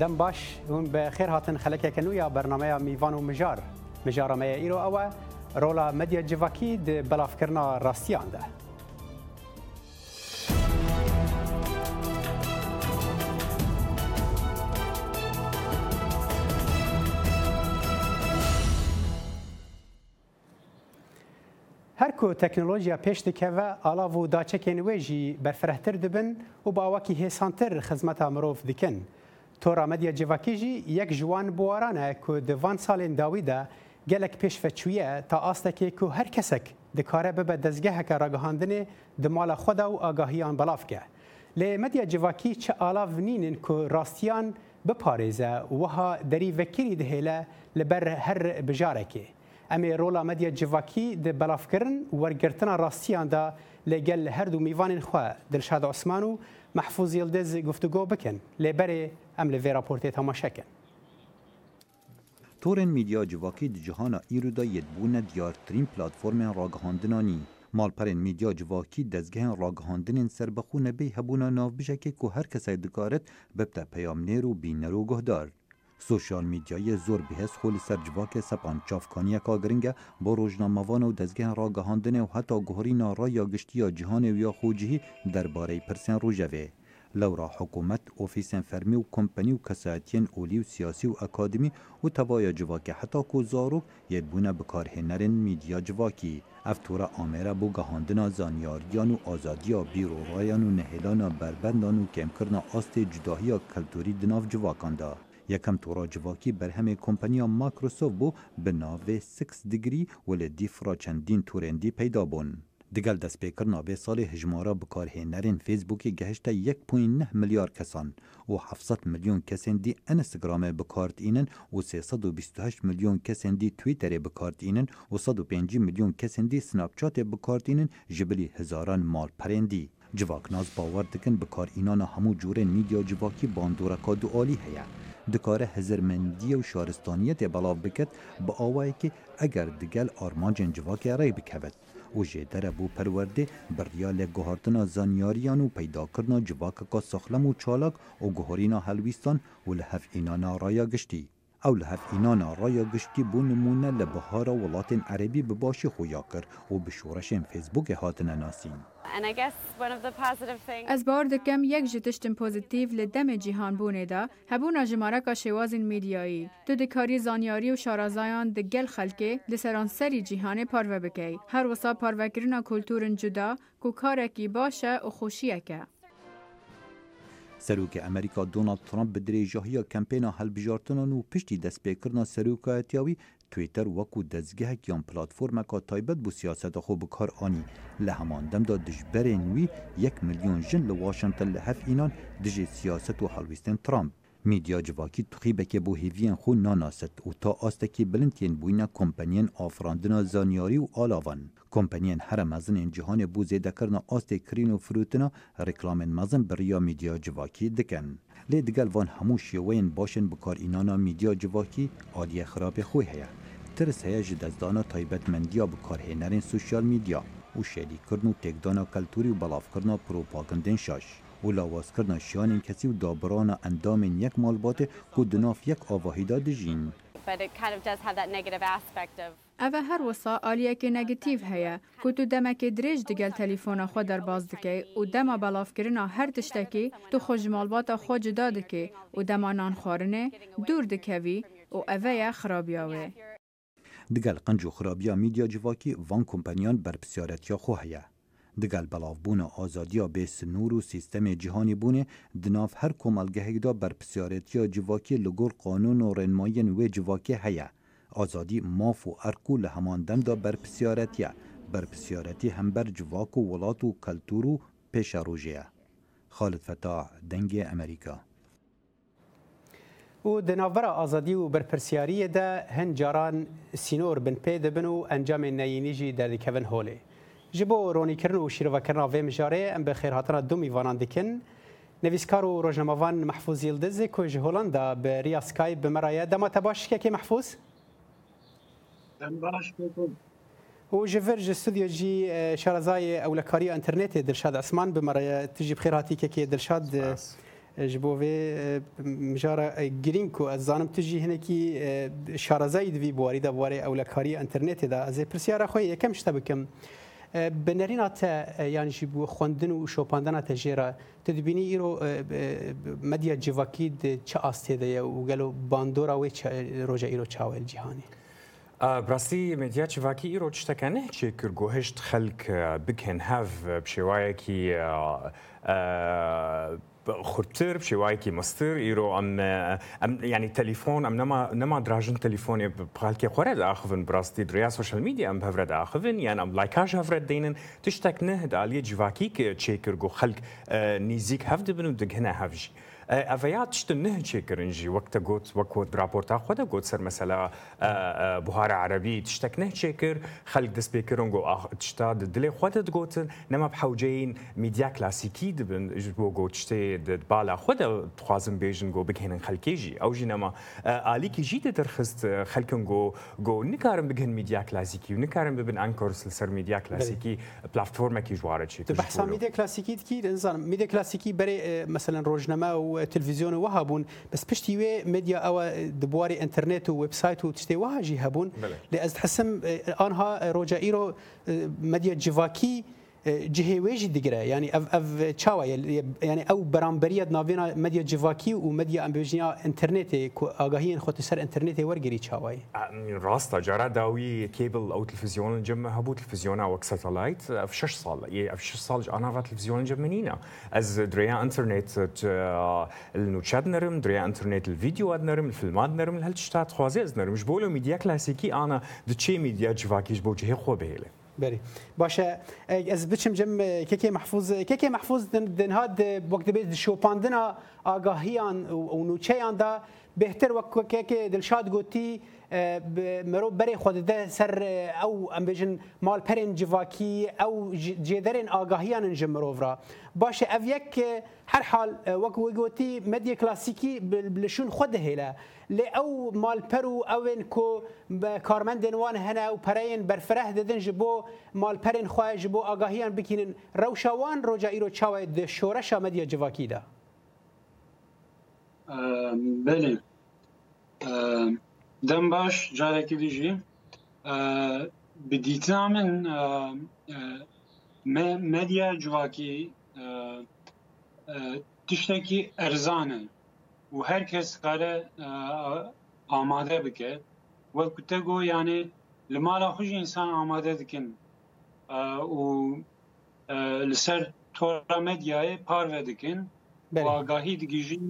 دم باش اون به خیر هاتن خلک کنویا برنامه میوان و مجار مجار ما ایرو او رولا مدیا جواکی د بلافکرنا راستیان ده هر کو تکنولوژیا پیش دکه و علاوه داچکین ویجی برفرهتر دبن و باوکی هسانتر خدمت امروف دکن. تۆرا مەدیە جیڤکیژی یەک ژوان بوارانە کو دی van salên dawî de gelek pêşveçûye ta astekê ku her kesek dikare bibe dezgeheke ragihandinê di mala xweda û agahiyan belavke. Lê mediya civakî çi alavnînin ku rastiyan biparêze wiha derî vekirî dihêle li ber her bijarekê. Em ê rola mediya civakî di belavkirin wergirtina rastiyan da لگل هر دو میوانین خوا دلشاد عثمانو بکن محفوظ یلدز بکن لبره ام ئەم لە ما شکن تورن میدیا ایرودا جیهانا ئیرودا دیار دیارترین پلاتفورم مال مالپەرێن میدیا سر بخونه ڕاگەهاندنین سربەخوونەبەی هەبوونا ناوبژێکێک که هر کەسێک دکارت ببته پیام نیرو نیرو و گهدار. سوشال میدیای هست سر خۆلی سپان چافکانی اکا گرنگە با روشناموان و را گهاندنه و حتی نارا یا گشتی یا جهان و یا باره پرسین پرسیان جوه. لورا حکومت، اوفیس انفرمی و کمپنی و کەساتیان اولی و سیاسی و اکادمی و حتی که زارو یه بونه بکاره نرین میدیا جواکی افتوره آمیره بو گهاندن زانیاریان و و بیرورایان و و بربندان و کمکرنا کلتوری دناو جواکاندا. جواکی بر همه کمپانیا ماکرۆسۆف بو به ناو سکس دیگری و چندین تورندی پیدا بون. دیگل دست پیکر ناوی سال هجمارا بکاره نرین فیسبوکی گەهشتە 1.9 ملیار کسان و 700 دی انسگرام بکارد اینن، و 328 دی تویتر بکارد اینن، و 150 دی سنابچات بکارد اینن جبلی هزاران مال جواک ناز باور دکن اینان همو جور میدیا جوواکی باندۆرەکە دوالی هیا. dikare hezirmendiye û şaristaniyê tê belav biket bi awayekê eger digel armancên civakê rê bikevet û jê dere bû perwerdê birya lêguhartina zanyariyan û peydakirina civakeka sexlem û çalak û guhorîna helwîstan û li hevînana raya giştî ئەو لە هەف ئینانا ڕایە گشتی بوو نمونە لە بەهارە وڵاتین عەربی بباشی خۆیا کرد و بشوڕەشێن فیسبوکی هاتنە ناسین. Ez bar dikim yek ji tiştin pozitiv li demê cîhanbûnê de hebûna jimareka şêwazên medyayî. Tu dikarî zanyarî û şarazayan di gel xelkê li seranserî cîhanê parve bikey. Her wisa parvekirina kulturên cuda ku karekî baş e û xşiyek e. سروک امریکا دونالد ترامپ به درێژەهیە کەمپینا هەلبژارتنان و پشتی دەستپێکردنا سەرۆکایەتیاوی تویتەر وەکو دەستگەهێکیان پلتفۆرمەکە تایبەت بوو سیاسەتەخۆ بکارانی لە هەمان دەمدا دژبەرێن وی 1 میلیۆن ژن لە واشنگتن لە هەفئینان دژێ سیاست و هەڵویستن ترامپ میدیا جواکی تخی که بو هیوین خو ناناست و تا آستکی بلندین بوینا کمپنین آفراندنا زانیاری و آلاوان کمپنین هر مزن جهان بو زیده کرنا آست کرین و فروتنا رکلام مزن بریا میدیا جواکی دکن لی دگل وان همو شیوین باشن بکار اینانا میدیا جواکی آدیه خراب خوی هیا ترس هیا جدزدانا مندیا بکار هنرین سوشیال میدیا و شدی کردن و تکدانا کلتوری و بلافکردن پروپاگندن شاش او لاواز کردن شیان کسی و دابران اندام یک مالبات خود دناف یک آواهیدا دژین ئەە هەروەسا ئالیەکی نەگتیڤ هەیە کووت و دەمەکی درێژ دیگەل تەلیفۆنە خۆ دەرباز دکەی و دەمە بەڵافکردنا هەر تشتێکی تو خۆژمالباتە خۆ جدا دکێ و دەمانان خۆرنێ دوور دکەوی و ئەڤەیە خراپیاوێ. دگەل قەنج و خراپیا میدیا جیواکی وان کۆمپانیان بەرپسیارەتیا خۆ هەیە. دگل بلاوبونا آزادیا بیس نور و سیستم جهانی بونه دناف هر کمالگهی دا بر پسیارتیا جواکی لگور قانون و رنماین و جواکی هیا آزادی ماف و ارکو لهمان دم دا بر پسیارتیا بر پسیارتی هم بر جواک و ولات و کلتور و پیش روژیا خالد فتاح دنگ امریکا و د ناوره ازادي او برپرسیاري ده هنجاران سينور بن پېد بنو انجام نينيجي د کevin هولي ji bo ronîkirin û şîrovekirina vê mijarê em bi xêrhatina du mîvanan dikin. Nevîskar û rojnemavan Mehfûz Yıldız ku ji Holanda bi Riya Sky bi meraya dema te baş şikekê Mehfûz? Em baş ketim. û ji vir ji studiyo jî e, şarazayê ewlekariya internetê Dilşad Esman bi meraya tu jî bi xêrhatîkekê Dilşad e, e, ji bo vê mijara girîng ku ez zanim tu jî hinekî şarazayî divî buwarî da buwarê ewlekariya internetê da ez ê pirsyara xwe yekem ji te bikim. بنرین ته یعنی چې بو خوندن او شوپاندن ته جره تدبینی ایرو مدیا جواکی د چا استه ده او ګلو باندورا و روجا ایرو چاول جهانی براستی مدیا چواکی ایرو چتکنه چې کرګوهشت خلک بکن هاف بشوایکی خودتر شێوایەکی مەستر ئیرۆ ینی تەلیفۆن ئەم نەما دراژن تەلیفۆنێ بخالکی خۆرە داخن براستی دریا سوشل میدی ئەم هەورە داخن یان ئەم لایکاژ هەورەت دێنن تشتێک نەهدالیە جیواکی چێکرد و خەک نزیک هەفت بن و دگهنە هەفژی. ئەڤەیات شتن نهن چێکردنجی وەکتە گوت وەکۆ راپۆرتا خۆدە گوت سەر مەسەلا بهارە عربی تشتێک نەچێ کرد خەک دەست پێکردن گۆ تشتا دلێ خۆتە دگوتن نەمە حوجین میدیا کلاسیکی دبن بۆ گۆ شتێ بالا خۆدە توازم بێژن گۆ بکەێنن خەلکێژی ئەو ژینەما علیکی ژی دەرخست خەکن گۆ گۆ نکارم بگەن میدیا کلاسیکی و نکارم ببن ئەنکۆرس سەر میدیا کلاسیکی پلتفۆرمێکی ژوارە چێت بەسا میدیا کلاسیکی کی دەزانم میدیا کلاسیکی بەرێ مەسەن ڕۆژنەما و تلفزيون وهابون بس بشتي وي ميديا او دبواري انترنت و وبسایت و تشتی وها جی هبون لی آنها روجا ایرو اه، مدیا جواکی جهويجي دقرا يعني اف اف تشاوا یعنی او برامبريه نافينا ميديا جيفاكي وميديا امبيجنيا انترنتي كو اغاهين خوت سر انترنتي ورغري تشاوا راستا جرا داوي كيبل او تلفزيون جم هبو تلفزيون او ساتلايت في شش صال يعني في شش صال انا تلویزیون جم جمنينا از دريا انترنت النوتشاد نرم دريا انترنت الفيديو نرم الفيلمات نرم هل خوازی تخوازي نرم جبولو ميديا كلاسيكي انا دتشي ميديا جيفاكي جبو جهي خو بهله بري باشا از بچم جم كيكي محفوظ كيكي محفوظ دن هاد وقت بيت شوباندنا آگاهيان ونوچيان دا بهتر وقت كيكي دلشاد قوتي مرو بری خود ده سر او امبیژن مال پرین جواکی او جیدرین آگاهیان جمرو را باشه او یک هر حال وک وگوتی مدیا کلاسیکی بلشون خود هیله لی او مال پرو اوین کو کارمندین وان هنه و پرین برفره ددن جبو مال پرین خواه جبو آگاهیان بکینن روشوان روجا ایرو چاوه ده شورش مدیا جواکی ده بله دەم باش جارێکی دیژی bi dîtina min me medya civakî tiştekî e, e, erzan in û herkes kare e, amade bike we ku te got yanê li mala xwe jî însan amade dikin û li ser tora medyayê parve dikin agahî digihîn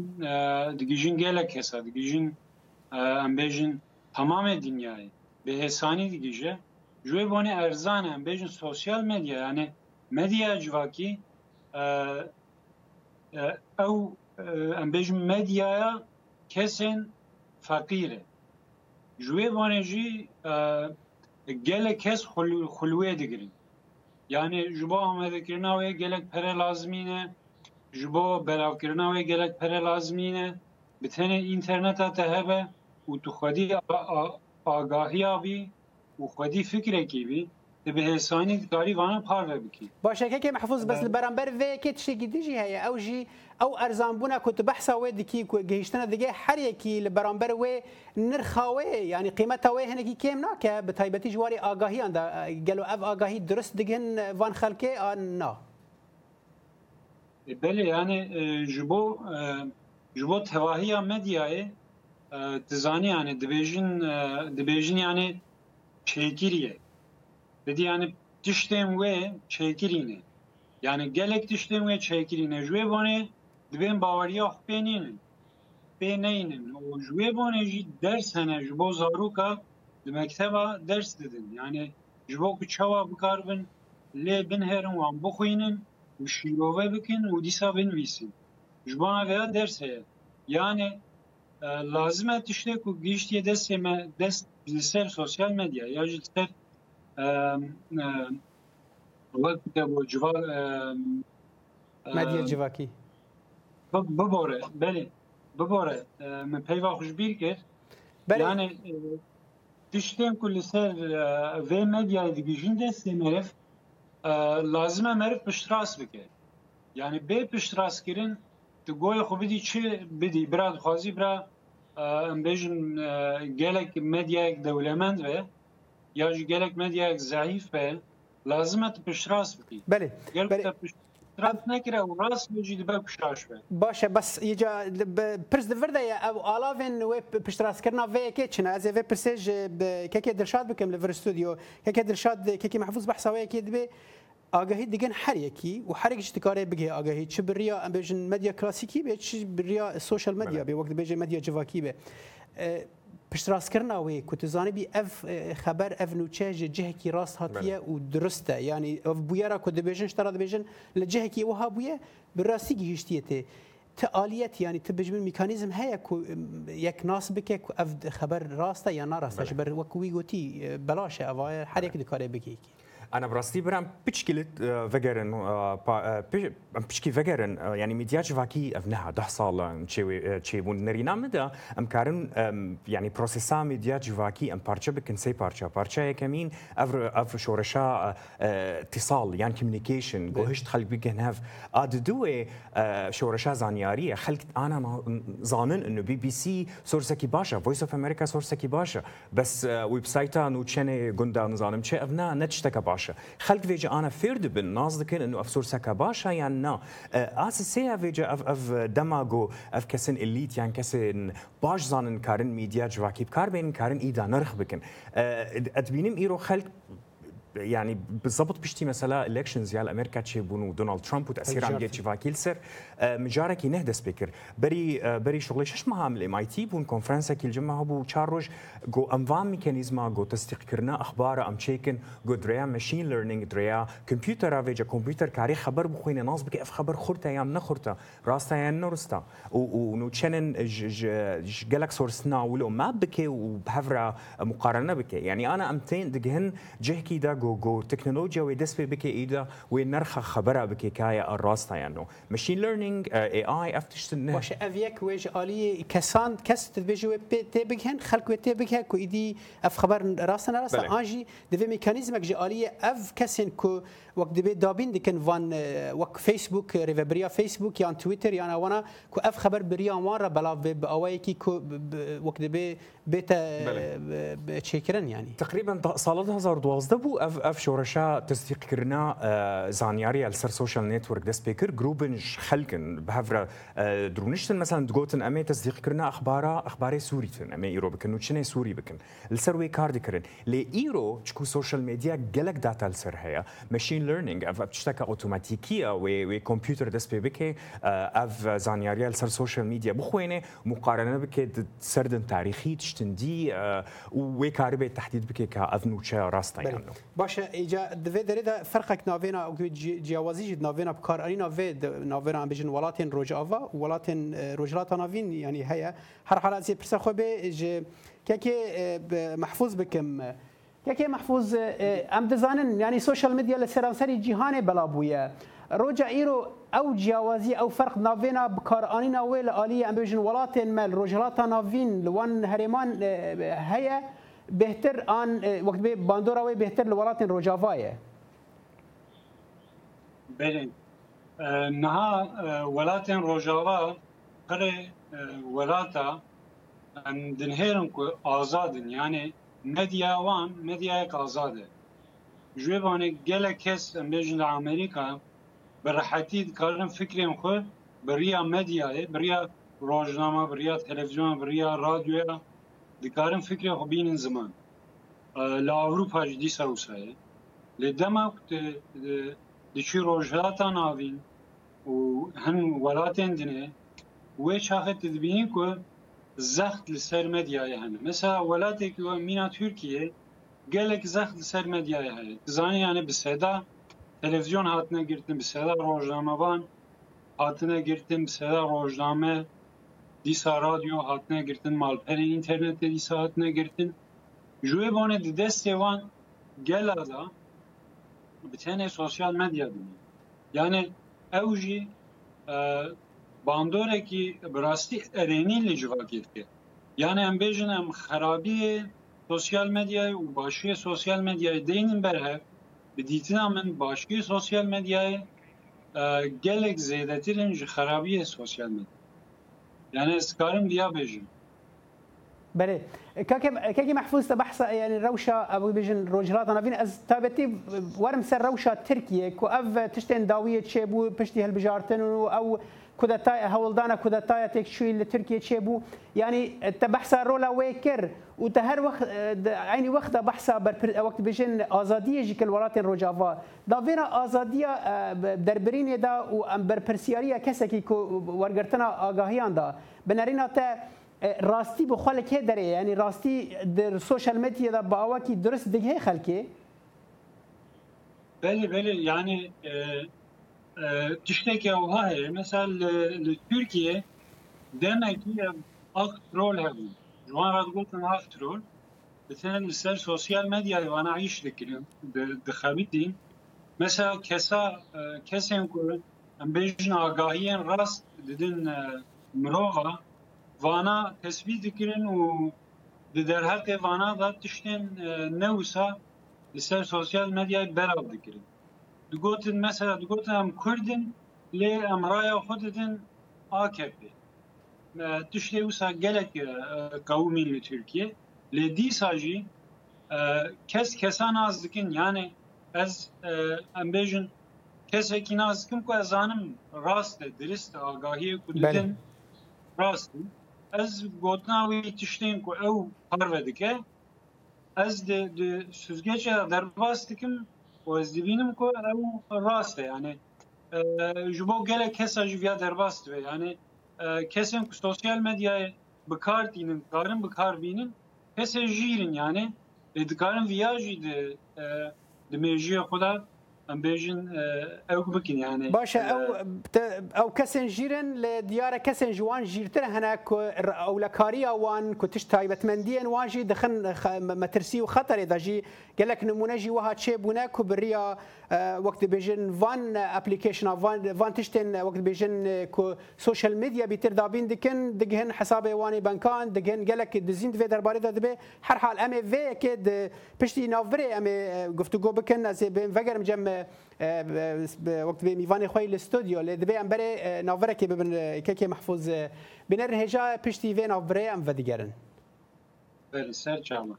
digihîn gelek hesa digihîn انبژن تمام دنیای به حسانی دیگه جوی بانی ارزان انبژن سوسیال مدیا یعنی مدیا جواکی او انبژن مدیا کسن فقیره جوی بانی جی گله کس خلوه دیگرین yani jibo Ahmedekirina ve gelek pere lazmine, jibo belavkirina ve gelek pere lazmine, bitene interneta tehebe, û tu xwedî agahiya wî û xwedî fikirekî wî di bihêsanî dikarî vanan parve bikî. Baş hekekê mehfûz bes li beramber vêyekê tiştekî dijî heye ew jî ew erzanbûna ku tu behsa wê dikî ku gehîştina digê her yekî li beramber wê nirxa wê yanî qîmeta wê hinekî kêm nake bi taybetî ji warî agahiyan da gelo ev agahî durist digin van xelkê an na. Belê yani ji bo ji bo tevahiya medyayê dizani ee, yani dibejin e, dibejin yani çekiriye. Dedi yani diştem ve çekirine. Yani gelek diştem ve çekirine. Jüebone dibem bavariya benin. Beneynin. O jüebone jü dershene jübo zaruka di mekteba ders dedin. Yani jübo kuçava bukarbın le bin herin wan bukhuyinin şirove bikin u disa bin visin. bana veya ders Yani لازمه تشته کو گیشت یه دست دست سر سوسیال مدیا یا سر وقت دو جوا مدیا جواکی بباره بله بباره من پیوا خوش بیر کرد بله یعنی تشتیم کل سر و مدیا دیگیشن دست مرف لازمه مرف پشتراس بکرد یعنی به پشتراس کرن گویا خو بدی چه بدی براد خوازی برا ام بیجن گلک مدیاک دولمند به یا جو گلک مدیاک ضعیف به لازمت پشراس بکی بله بله رد نکره و راست بجید به پشتراش به باشه بس یجا پرس دورده یا او آلاوین و پشتراس کرنا وی که چنه از وی پرسیج که که درشاد بکم لفر استودیو که که درشاد که که محفوظ بحثا وی که دبه آگاهی دیگه هر یکی و هر یکیش کاره بگه آگاهی چه بریا ام بیژن مدیا کلاسیکی به چه بریا سوشال مدیا به وقت بیژن مدیا جواکی به پشت راست کردن اوی کتزانی بی اف خبر اف نوچه جه کی راست هاتیه و درسته یعنی اف بویرا کد بیژن شترا بیژن لجه کی وها بویه براستی گیشتیه ته تعالیت یعنی تو بجمن مکانیزم هیا کو یک ناس بکه کو اف خبر راسته یا ناراسته بر وکوی گوتی بلاشه اوای هر یک دکاره بکی انا براستي برام پچکی لت وگرن پچکی وگرن یعنی میدیاج واکی اف ده سال چه چه بون نرینا مدا ام كارن يعني بروسيسا میدیاج واکی ام پارچه بکن سی پارچه پارچه كمين افر افر شورشا آه، آه، اتصال يعني كوميونيكيشن گوهشت خلق بگن هاف اد دوي آه، شورشا زانیاری خلق انا زانن انه بي بي سي كي باشا فويس اوف امريكا كي باشا بس ويب سايتا نو تشيني قندا نزانم شي افنا نتشتكى باشا باشا خلق فيجا انا فير دبن ناز دكن انه اف سورسكا باشا يعني نا اساسيا فيجا اف اف دماغو اف كسن اليت يعني كسن باش زانن كارن ميديا جواكي بكار بين كارن ايدا نرخ بكن ادبينم ايرو خلق يعني بالضبط بيشتي مثلا الكشنز يال امريكا تشيبون دونالد ترامب وتاثير عم يتشيفا كيلسر آه، مجارة كي نهدى سبيكر بري آه، بري شغلي شش مهام الام اي تي بون كونفرنسا كي الجمعه بو تشارج جو انفام ميكانيزما جو تصديق كرنا اخبار ام تشيكن جو دريا ماشين ليرنينج دريا كمبيوتر افيجا كمبيوتر كاري خبر بخوين ناس بك اف خبر خورتا يام نخورتا راستا يا نورستا ونوتشنن جالك سورسنا ولو ما بكي وبهفرا مقارنه بكي يعني انا امتين دجهن جهكي دا جو گۆگۆ تەکنەلۆجیەوەی دەست پێ بکە ئیدا وێ نرخە خبرە بکێکایە ئاڕاستایان و مشین لەرننگ AI ئەفتشتن باشە ئەڤەک وێژ عالی کەسان کەس بێژێ تێ بگەن خەکوێ تێ بکە و ئیدی ئەف خبەر ڕاستە ناڕاستە ئاژی دەبێ مکانیزمێک ژ عالیە ئەف کەسێن کو وەک دەبێت دابین دکن وان وەک فیسبوک ڕێبریا فیسبوک یان تویتر یان ئەوانە کو ئەف خبەر بریان وانە بەلاو بێ بە ئەوەیەکی وەک دەبێ بتا چی کردن یعنی تقریبا سال 2012 بو اف اف شورشا تصديق كرنا آه، زانياري على سر سوشيال نتورك دست پیکر گروبنش خلكن به هفر آه، درونشتن مثلا دغوتن امي تصديق كرنا اخبارا اخبار سوري تن امي ايرو بكن و سوري بكن بکن السر وی کار دکرن لی ایرو چکو سوشال میدیا گلک داتا السر هيا ماشين ليرنينج اف بتشتكى اوتوماتيكيه وي وي كمبيوتر دست بك آه، اف زانياري على السر سوشيال ميديا بخوينه مقارنه بك سردن تاريخي تشت دي و کاری به تهدید بکې کا از نوچه راستا یانو باشه ایجا د وی درې فرقک ناوینا او جیاوازی جد ناوینا بکار ارینا و ناوینا امبیشن ولاتن روجاوا ولاتن روجلاتا ناوین یعنی هيا هر حالات سی پرسه خو به که محفوظ بکم که محفوظ ام دزانن یعنی سوشال مدیا لسرانسری جهان بلا بویه روجا ایرو او جیاوازی او فرق ناوینا بکار آنینا ویل آلی ام بیجن ولاتن مل رجلاتا ناوین لوان هریمان هیا بهتر آن وقت به باندورا وی بهتر لولاتن رجاوایه بله نها ولاتن رجاوا قره ولاتا ان دنهرن کو آزادن یعنی مدیا وان مدیا آزاده جوانه گله کس بیجن امریکا به راحتی کارن فکریم خود بریا مدیاه بریا روزنامه بریا تلویزیون بریا رادیو دکارن فکری خو بین زمان لا اروپا جدی سوسایه لدما د چی ناوین و هن ولاتن دنه و چاخه دبین کو زخت لسر مدیای هن مثلا ولاتی که مینا ترکیه گلک زخت لسر مدیای هن زانی یعنی به Televizyon hatına girdim, هاتنه گرتم سەدا ڕۆژنامەوان هاتنە گرتم سەدا ڕۆژنامە دیسا رادیۆ هاتنە گرتن مالپەری ئینتەرنێتە دیسا هاتنە گرتن ژێ بۆنێ di destêwan gela da bitênê sosyal medya dibin yani ew jî e, bandoreki birastî erênî li civakê dike yani em bêjin sosyal medyayê û sosyal medyayê deynin berhev بدیتنا من باشکی سوسیال مدیای اه، گلک زیدترین جی خرابی سوسیال مدیا یعنی اسکارم دیا بیجن بله كاكي محفوظ تبحث يعني الروشة أبو بیجن روجرات أنا فين أز تابتی ورم سر روشة ترکیه کو أف تشتن داویه تشتين داوية شيبو بشتي هالبجارتن أو کودتای هولدانه کودتای تک شوی ل ترکیه چه بو یعنی ته بحثا رولا وی کر او ته هر وخت عین وخت بحثا بر وقت بجن ازادی جکل ولات روجاوا دا ویرا ازادی دربرین دا او امبر پرسیاری کسه کی کو ورګرتنه آگاهیان دا بنرینا ته راستی به خلک دره یعنی راستی در سوشال مدیا دا باوا کی درست دیگه خلکه بله بله یعنی tiştekî wiha heye mesela li, turkiye Tirkiye demekî ak trol hebû ji wan re digotin ak trol ditenin li ser sosyal medyayê wana îş dikirin dixebitîn mesela kesa kesên ku em bêjin agahiyên rast didin mirova vana tespî dikirin û di derhetê vana da tiştên newsa li ser sosyal medyayê berav dikirin دقوتن مثلا دقوتن هم كردن لي ام رايا خددن AKP. Düşle usa gelek e, kavmi li Türkiye. Le disajı e, kes kesan azdıkın yani ez e, embejin kes ekin azdıkın ku ezanım rast dirist agahiye kududin rast. Ez gotna ve tişteyin ku ev parvedike. Ez de, de süzgeçe derbas dikim v dibinim ko ew rast e yani ji bo gelek hesa ji viya derbas dibe yani kesên ku sosyal medyayê bikar dînin karin bikar bînin hesê jîrin yani dikarin viya jî di di ئەم بێژن ئەو بکەین یانێ باشە ئەو کەسێن ژیرن لە دیارە کەسێن جوان ژیرتر هەنا ئەو لە کاریاوان کوتش تایبەتمەندیان واژی دەخن مەترسی و خەتەرێ دەژی گەلک نمونەژی وها چێ بوونە کوبریا وەکت بێژن وان ئەپلیکیشنا وان تشتێن وەکت بێژن سوشل میدیا بیتر دابین دکن دگهن حسابێ وانی بنکان دگەن گەلک دزیند vê derbarê de dibe herhal em ê vê yekê piştî navvirê em ê guftugô bikin ez ê bêm vegerim cem وقت به میوان خوی لستودیو لدبه ام بره ناوره که ببن که که محفوظ بنر هجا پشتی و ناوره ام و دیگرن بله سر جامعه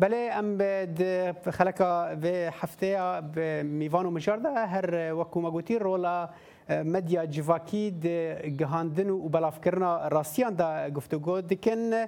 بله ام د خلکا و هفته میوان و مجارده هر وکوما گوتی رولا مدیا جواکی د گهاندن و بلافکرنا راستیان دا گفتگو دکن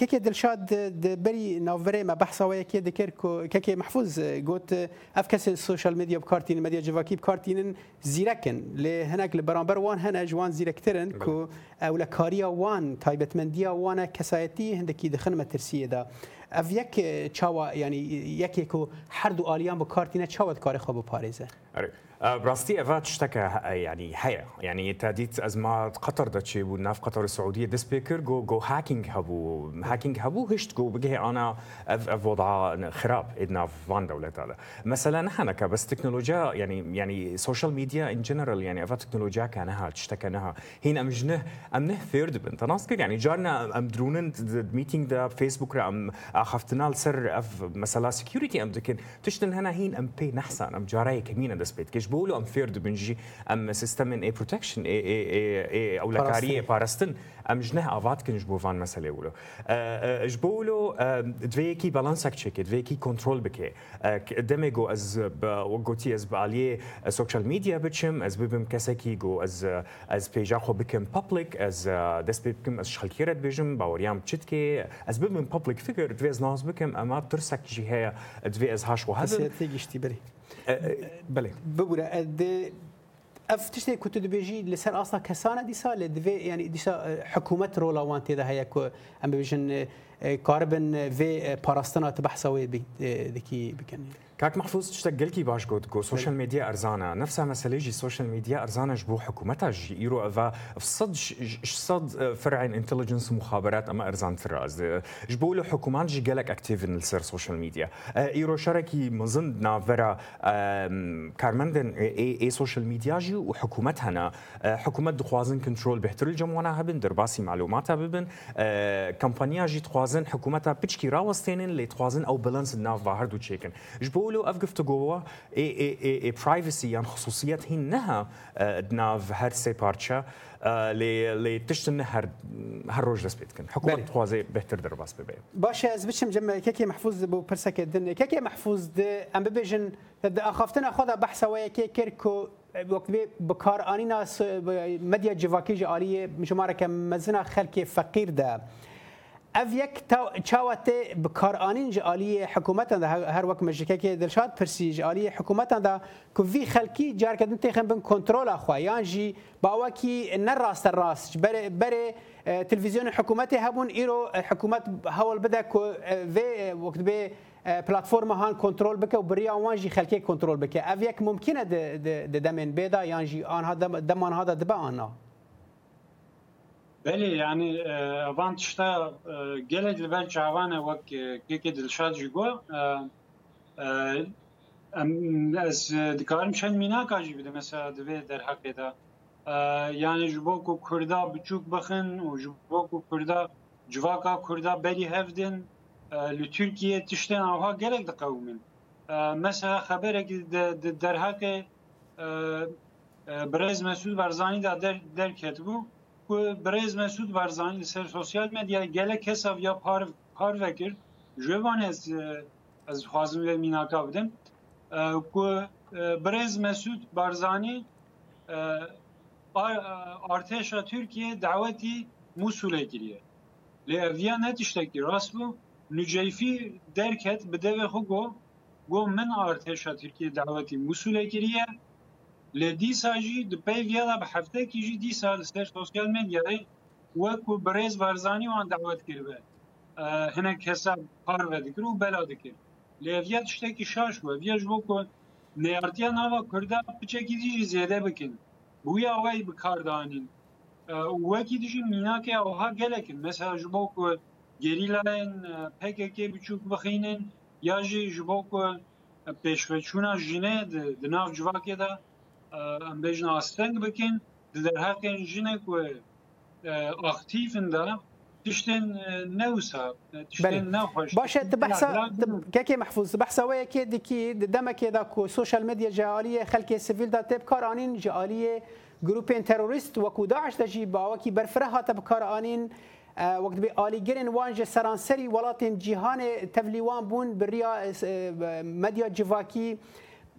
که دلشاد د بری ناوره ما بحثا و یکی دکر که محفوظ گوت اف کس سوشال مدیا بکارتین مدیا جواکی بکارتین زیرکن لی هنک لبرانبر وان هن جوان زیرکترن که اولا کاریا وان تایبتمندیا وان کسایتی هندکی دخن مترسیه دا اف یک چاوا یعنی یکی که هر دو آلیان با کارتینه چاوا کار خواب پارێزە آه، براستي اوا تشتكى آه، يعني هيا يعني تاديت ازما قطر دتشي وناف قطر السعوديه دس بيكر جو جو هاكينج هبو هاكينج هبو هشت جو بجي انا اف اف وضع خراب ادنا فان دوله تالا مثلا نحن بس تكنولوجيا يعني يعني سوشيال ميديا ان جنرال يعني اوا تكنولوجيا كانها تشتكى نها هين امجنه امنه ثيرد بنت ناسكر يعني جارنا ام درونن ميتينج دا فيسبوك ام اخفتنا سر اف مثلا سكيورتي ام دكن تشتن هنا هين ام بي نحسن ام جاري كمين spet. Kiex bulu għam firdu binġi għam sistem minn protection għaw la karije parastin għam ġneħ għavat kien ġbu van masal ewlu. ġbulu dvejki balansak ċekki, dvejki kontrol bike. Demego għaz għotti għaz bħalje social media bċim, għaz bibim keseki għu għaz pejġaħu bikim public, għaz despibkim għaz xalkiret bġim, bawr jam ċitki, għaz bibim public figure dvejz naħz bikim għama tursak ġiħe dvejz ħax u għaz. Għaz jgħi بله ببوره اف تشتي كنت دبيجي لسر اصلا كسانه ديسا لدفي يعني ديسا حكومه رولا وان تي هيا كو ام بيجن كاربن في باراستنا تبحثوا بي دكي بكن كاك محفوظ تشتغل كي باش قد جو سوشيال ميديا أرزانة نفسها مسألة جي سوشيال ميديا أرزانة جبو حكومتها جي ايرو افا فصد صد اه، فرعين انتليجنس ومخابرات اما ارزان تراز جبو اه، له حكومات جي قالك اكتيفن لسر سوشيال ميديا ايرو اه، شركي مزند نافرا كارمندن اي اي سوشيال ميديا جي وحكومتها نا حكومة دخوازن كنترول بهتر الجموانا هبن درباسي معلوماتها ببن كمبانيا جي تخوازن حكومتها بتشكي راوستينن لي تخوازن او بلانس ناف باهر تشيكن جبو الدوله افقف تقوى اي اي اي اي برايفسي يعني خصوصيات هي نها آه، دناف هر سي بارتشا لي آه، لي تشتن هر هر روج رسبيت كن حكومه حکومت بهتر در باس بي باشه از بچم جمع كيكي محفوظ بو برسك دن كيكي محفوظ د ام ببیجن ده اخافتن خدا بحث ويا كي کرکو وقت بکار آنینا مدیا جواکی جالیه شما را که مزنا خلكي فقير ده اف یک تا چاوت بکارانین جالی حکومت ده هر وقت مجکه که دلشاد پرسی جالی حکومت ده که وی خلکی جار کدن تخم بن کنترل خو یان جی با وکی نه راست راست بر بر تلویزیون حکومت هبون ایرو حکومت هول بده کو وی وقت به پلتفرم هان کنترل بکه و بریا وان جی خلکی کنترل بکه اف یک ممکنه د دمن بيدا یان جی آنها دمان هذا دبا آنها بله یعنی وان تشتا گلگ لبل جوان وک گک دلشاد جیگو از دکارم چند مینا کاجی بده مثلا دوی در حق ده یعنی جبو کو کردا بچوک بخن و جبو کو کردا جواکا کردا بلی هفدن li Türkiye tişten avha gerek de kavmin. Mesela haberek der hake Brez Mesud Barzani da der, der bu. که برز مسعود بارزانی سر سوشل میدیا گله کساب یا پار جوان از از خازم و میناکا بودم برز مسعود بارزانی ارتش ترکیه دعوتی موسول کیری لی اویا راست بو نجیفی درکت بده و خو گو من ارتش ترکیه دعوتی موسول کیری لی دیسا جی د پی ویلا به هفته کی جی دیسا لسر سوشل مدیا دی وکو برز ورزانی وان دعوت کرده هنک حساب کار و دکر و بلا دکر لیویت شده کی شاش و ویج بو کو نیارتیا نوا کرده پچه کی دیجی زیده بکن بویا وی بکار دانین وکی دیجی مینا که اوها گلکن مثلا جبو کو گریلان PKK بچوک بخینن یا جی جبو کو پیشوچونا جنه دناف جواکی ده ام بیش ناستنگ بکن در حق جنه که اکتیفن ده تشتن نوسا تشتن نخوش باشا تبحثا كاكي محفوظ تبحثا ويا كي دي كي دما كي داكو سوشيال ميديا جاليه خلكي سيفيل دا تب كارانين جاليه جروبين تيرورست وكو داعش دجي باوكي برفره هاتب كارانين وقت بي آلي گرن وانج سرانسري ولاتن جهان تفليوان بون بريا ميديا جواكي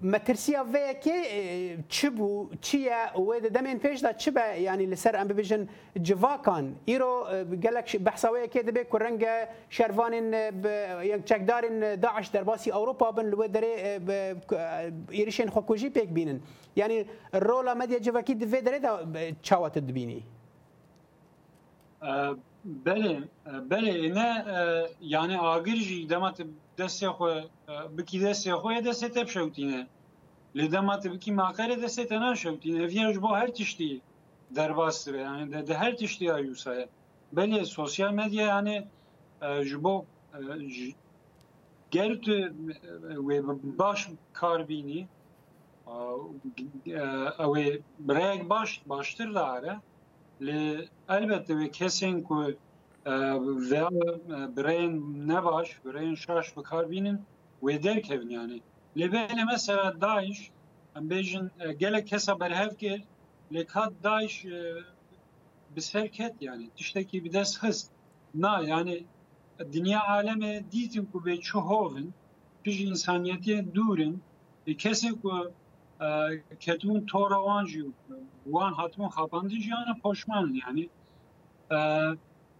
مەترسیە وەیەکێ چ بوو چییە وێ دەمێن پێشدا چ بە ینی لەسەر ئەم ببژن جڤاکان ئیرۆ گەلک بەحساوەیەکێ دەبێت کو ڕەنگە شەروانین یەک چەکدارن داعش دەرباسی ئەوروپا بن لێ دەرێ ئیریشێن خۆکوژی پێک بینن ینی ڕۆلا مەدیە جوەکی دوێ دەرێدا چاوەتە دبینی. بله بله اینا یعنی آگر جی دمت دست خو بکی دست خو دست تب شوتینه لدمت بکی ماکر دست تنان شوتینه ویرج با هر تشتی در باسته یعنی ده, ده هر تشتی آیوسایه بله سوسیال مدیا یعنی جبو گرت و باش کار بینی او برایک باش باشتر داره ee, elbette ve kesin ki e, veya e, bireyin ne baş, bireyin şaş ve karbinin ve derkevin yani. Lebele mesela daş, Daesh, bejin e, gelek hesa berhevke, lekat daş bir serket yani. Dişteki bir des hız. Na yani dünya aleme diyetim ku be çuhovin, piş insaniyetiye durin, kesin ku کتون تورانجیو وان آن خاپاندی جان پشمان یعنی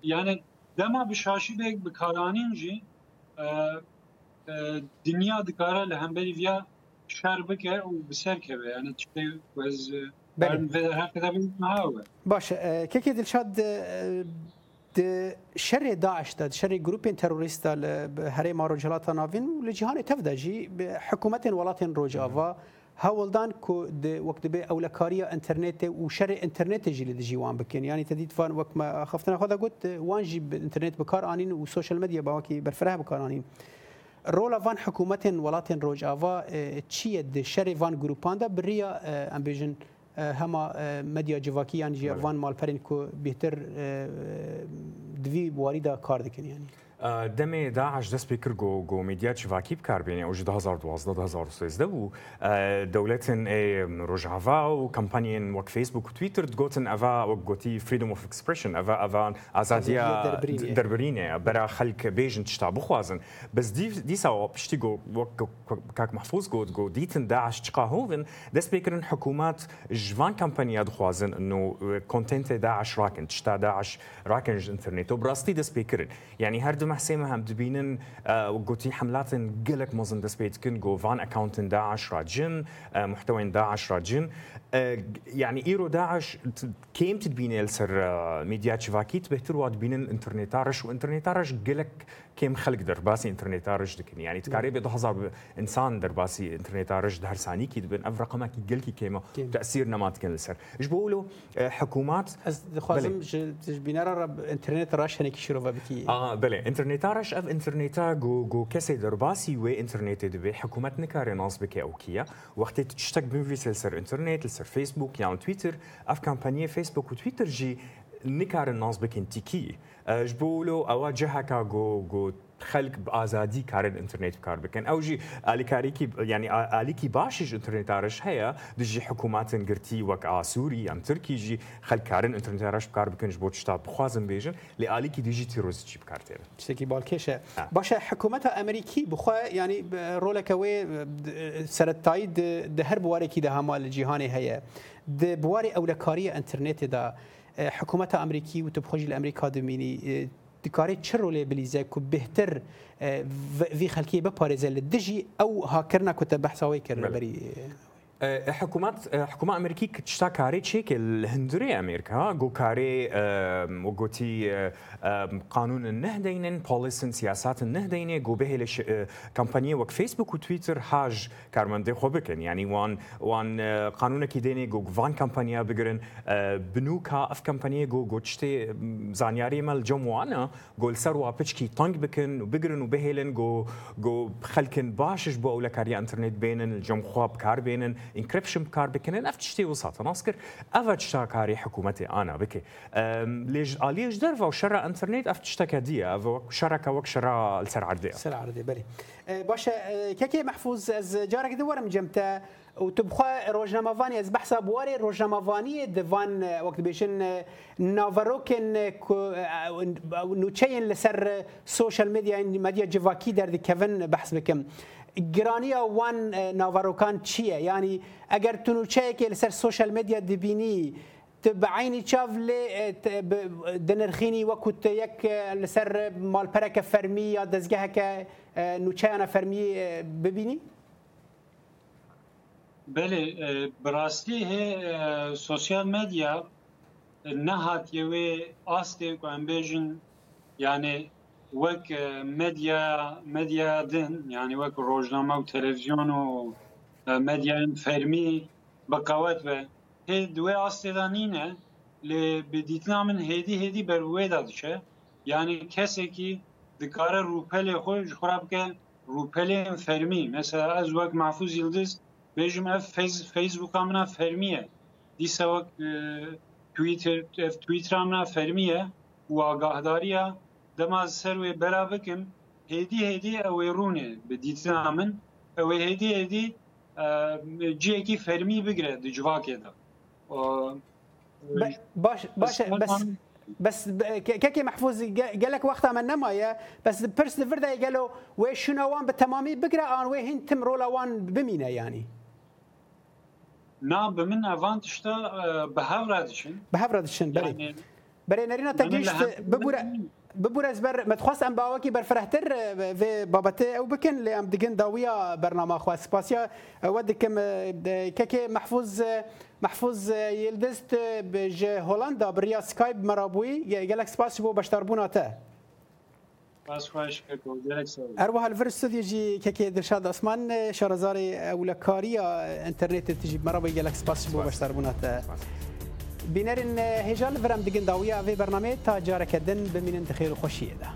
یعنی دما بشاشی بیگ بکارانین جی دنیا دکاره بری ویا شر بکه و بسر که یعنی چی وز بله. هر باشه که که دلشاد د شر داعش داد شر گروپ تروریست له ما مارو جلاته ناوین له تفده تفدجی حکومت ولاتن روجاوا بله. هولدان کو د وخت به اولکاریا انټرنیټ او شر انټرنیټ جلی د جیوان بکین یعنی تدید فان وقت ما خفتنا خدا گوت وان جی انټرنیټ بکار انین او سوشل مدیا باکی برفره بکار انین رولا وان حکومت ولات روجاوا چیه د شر وان گروپاندا بریا امبیژن هما مدیا جواکی یعنی جی وان مالپرین کو بهتر دوی بواری دا کار دکن یعنی دەمێ داعش دەست پێکرد گۆ گۆمیدیا چڤاکی بکاربێنێ ئەو 2013 و دەولەتن ڕۆژاوا و کمپانیین وەک فیسبوک و تویتر گوتن ئەva وەک گوتی فریدم of expression ئەva ئەvan ئازادیە دەربرینێ بەرا خەلکە بێژن شتا بخوازن بەس دیسا پشتی کاک محفوظ گوت گۆ دیتن داعش چقاهۆن دەست پێکردن حکوومەت ژوان کمپانیا دخوازن نو کۆنتنتێ داعش راکن شتا داعش راکن ئینتررنێت و بڕاستی دەست پێکردن یعنی هەردم Firma Sema هم te وقوتي حملات قلك مزن دسبيت كنغو فان اكاونتن دا عشرة جن آه، محتوين دا عشرة جن آه، يعني ايرو داعش كيم تدبيني سر آه، ميديا تشفاكيت بهتر واد بين انترنتارش وانترنتارش قلك كيم خلق درباسي انترنتارش دكن يعني تقريبا نعم. 2000 انسان درباسي انترنتارش دهر ساني كيد بين اف رقمه كي قلك كيما تاثير نمات كن سر ايش بقولوا آه، حكومات خوازم بينار انترنت راش هنك شروفا بكي اه بلي انترنتارش اف انترنت جو جو كسي باسي وي انترنت دبي حكومات نكاري ناس بكي او كيا وقت تشتك بنفي سر انترنت Facebook ਜਾਂ Twitter افكامبانيا فيسبوك وتويتر جي نكار الناس بكنتيكي جبولو أو جهكا جو جو خەلک ئازادی کارن ئینتررنێت کار بکەن ئەوژی ئالیکاریکی ینی ئالیکی باشیش ئینتررنێتارش هەیە دژی حکوومەتن گرتی وەک ئاسووری ئەم ترکیژی خەلکارن ئینتررنێتارش بکار بکنش بۆ شتا بخوازم بێژن لە ئالیکی دیژی تیرۆزیی بکارتێن شتێکی بالکێشە باشە حکوومەتە ئەمریکی بخوا ینی ڕۆلەکەوەی سەرەتایی هەر بوارێکی داهاما لە جیهانی هەیە بواری ئەولەکاریە ئەتررنێتێدا حکوومەتە ئەمریکی و تبخۆژی لە ئەمریکا دومینی دکاری چه رولی بلیزه که بهتر وی خلکی بپارزه لدجی او هاکرنا کتب بحثاوی کرن بری آه، حكومات آه، حكومه أمريكية كتشتا كاري تشيك الهندري امريكا جو كاري وقوتي قانون النهدين بوليسن سياسات النهدين جو به كامبانيا آه، وك فيسبوك وتويتر حاج كارمان دي خوبكن يعني وان وان قانون كيديني جو فان كامبانيا بگرن بنوكا اف كامبانيا جو جو تشتي زانياري مال جموانا جو وابتش كي تانك بكن وبگرن وبهلن جو جو خلكن باشش بو ولا كاري انترنت بينن الجمخواب كار بينن انكربشن بكار بكن اف تشتي وساط ناسكر اف تشتاكاري حكومتي انا بك ليج اليج درفا وشرا انترنت اف تشتكا دي اف شركه وك شرا لسر عردي سر عردي بلي باشا كيكي محفوظ از جارك دورم جمتا وتبخوا روجنامافاني از بحثا بواري روجنامافاني دفان وقت بيشن نافروكن نوچين لسر سوشيال ميديا ميديا جواكي در كيفن بحث بكم گرانی وان ناوروکان چیه یعنی اگر تنوچه که لسر سوشل مدیا دبینی بعینی چاف لی دنرخینی و کت یک لسر مالپرک فرمی یا دزگه که نوچه انا فرمی ببینی؟ بله براستی سوشیال مدیا نهات یوی آسته که بیژن یعنی وەک مدیا مدیا دن یعنی وەک ڕۆژنامە و تلویزیون و مدیان فەرمی بەقاوەت دو هێ دوێ ئاستێدانینە لێ بدیتنا من هێدی هێدی بەروێدا دچێ یعنی کەسێکی دکارە روپەلێ خۆی خورا این روپەلێن فەرمی از ئەز وەک مافوز یلدز بێژم ئەف فەیسبووکە منە فەرمیە دیسە وەک تویتر فرمیه فەرمیە واگاهداریە dema ser wê bera bikim hêdî hêdî ew ê rûnê bi dîtina min ew ê hêdî hêdî ciyekî fermî bigire di civakê de باش باش بس بس ككي محفوظ قالك وقتها من نمايا بس بيرس لفردا قالوا وي شنوان بالتمامي بقرا ان وي هين تم رولاوان بمينا يعني نا بمن افانت شتا بهافرادشن بهافرادشن بري يعني بري نرينا تجيش ببورا ببور از بر متخواست ام باوکی بر فرهتر و بابت او بکن لی ام دگن داویا برنامه خواه سپاسیا و دکم که محفوظ محفوظ یلدست بج هولندا بریا سکایب مرابوی گلک سپاس بو بشتر بونا تا اروها الفرس يجي كيكي درشاد اسمان شهرزاري اولكاريا انترنت تجي مرابي جالك سباس بو بشتر بونات بینەرین هێژان برەم دگن داویە ئەێ بەرنمەیە تا جارەکە دن بمینن دخێر خۆشیەدا.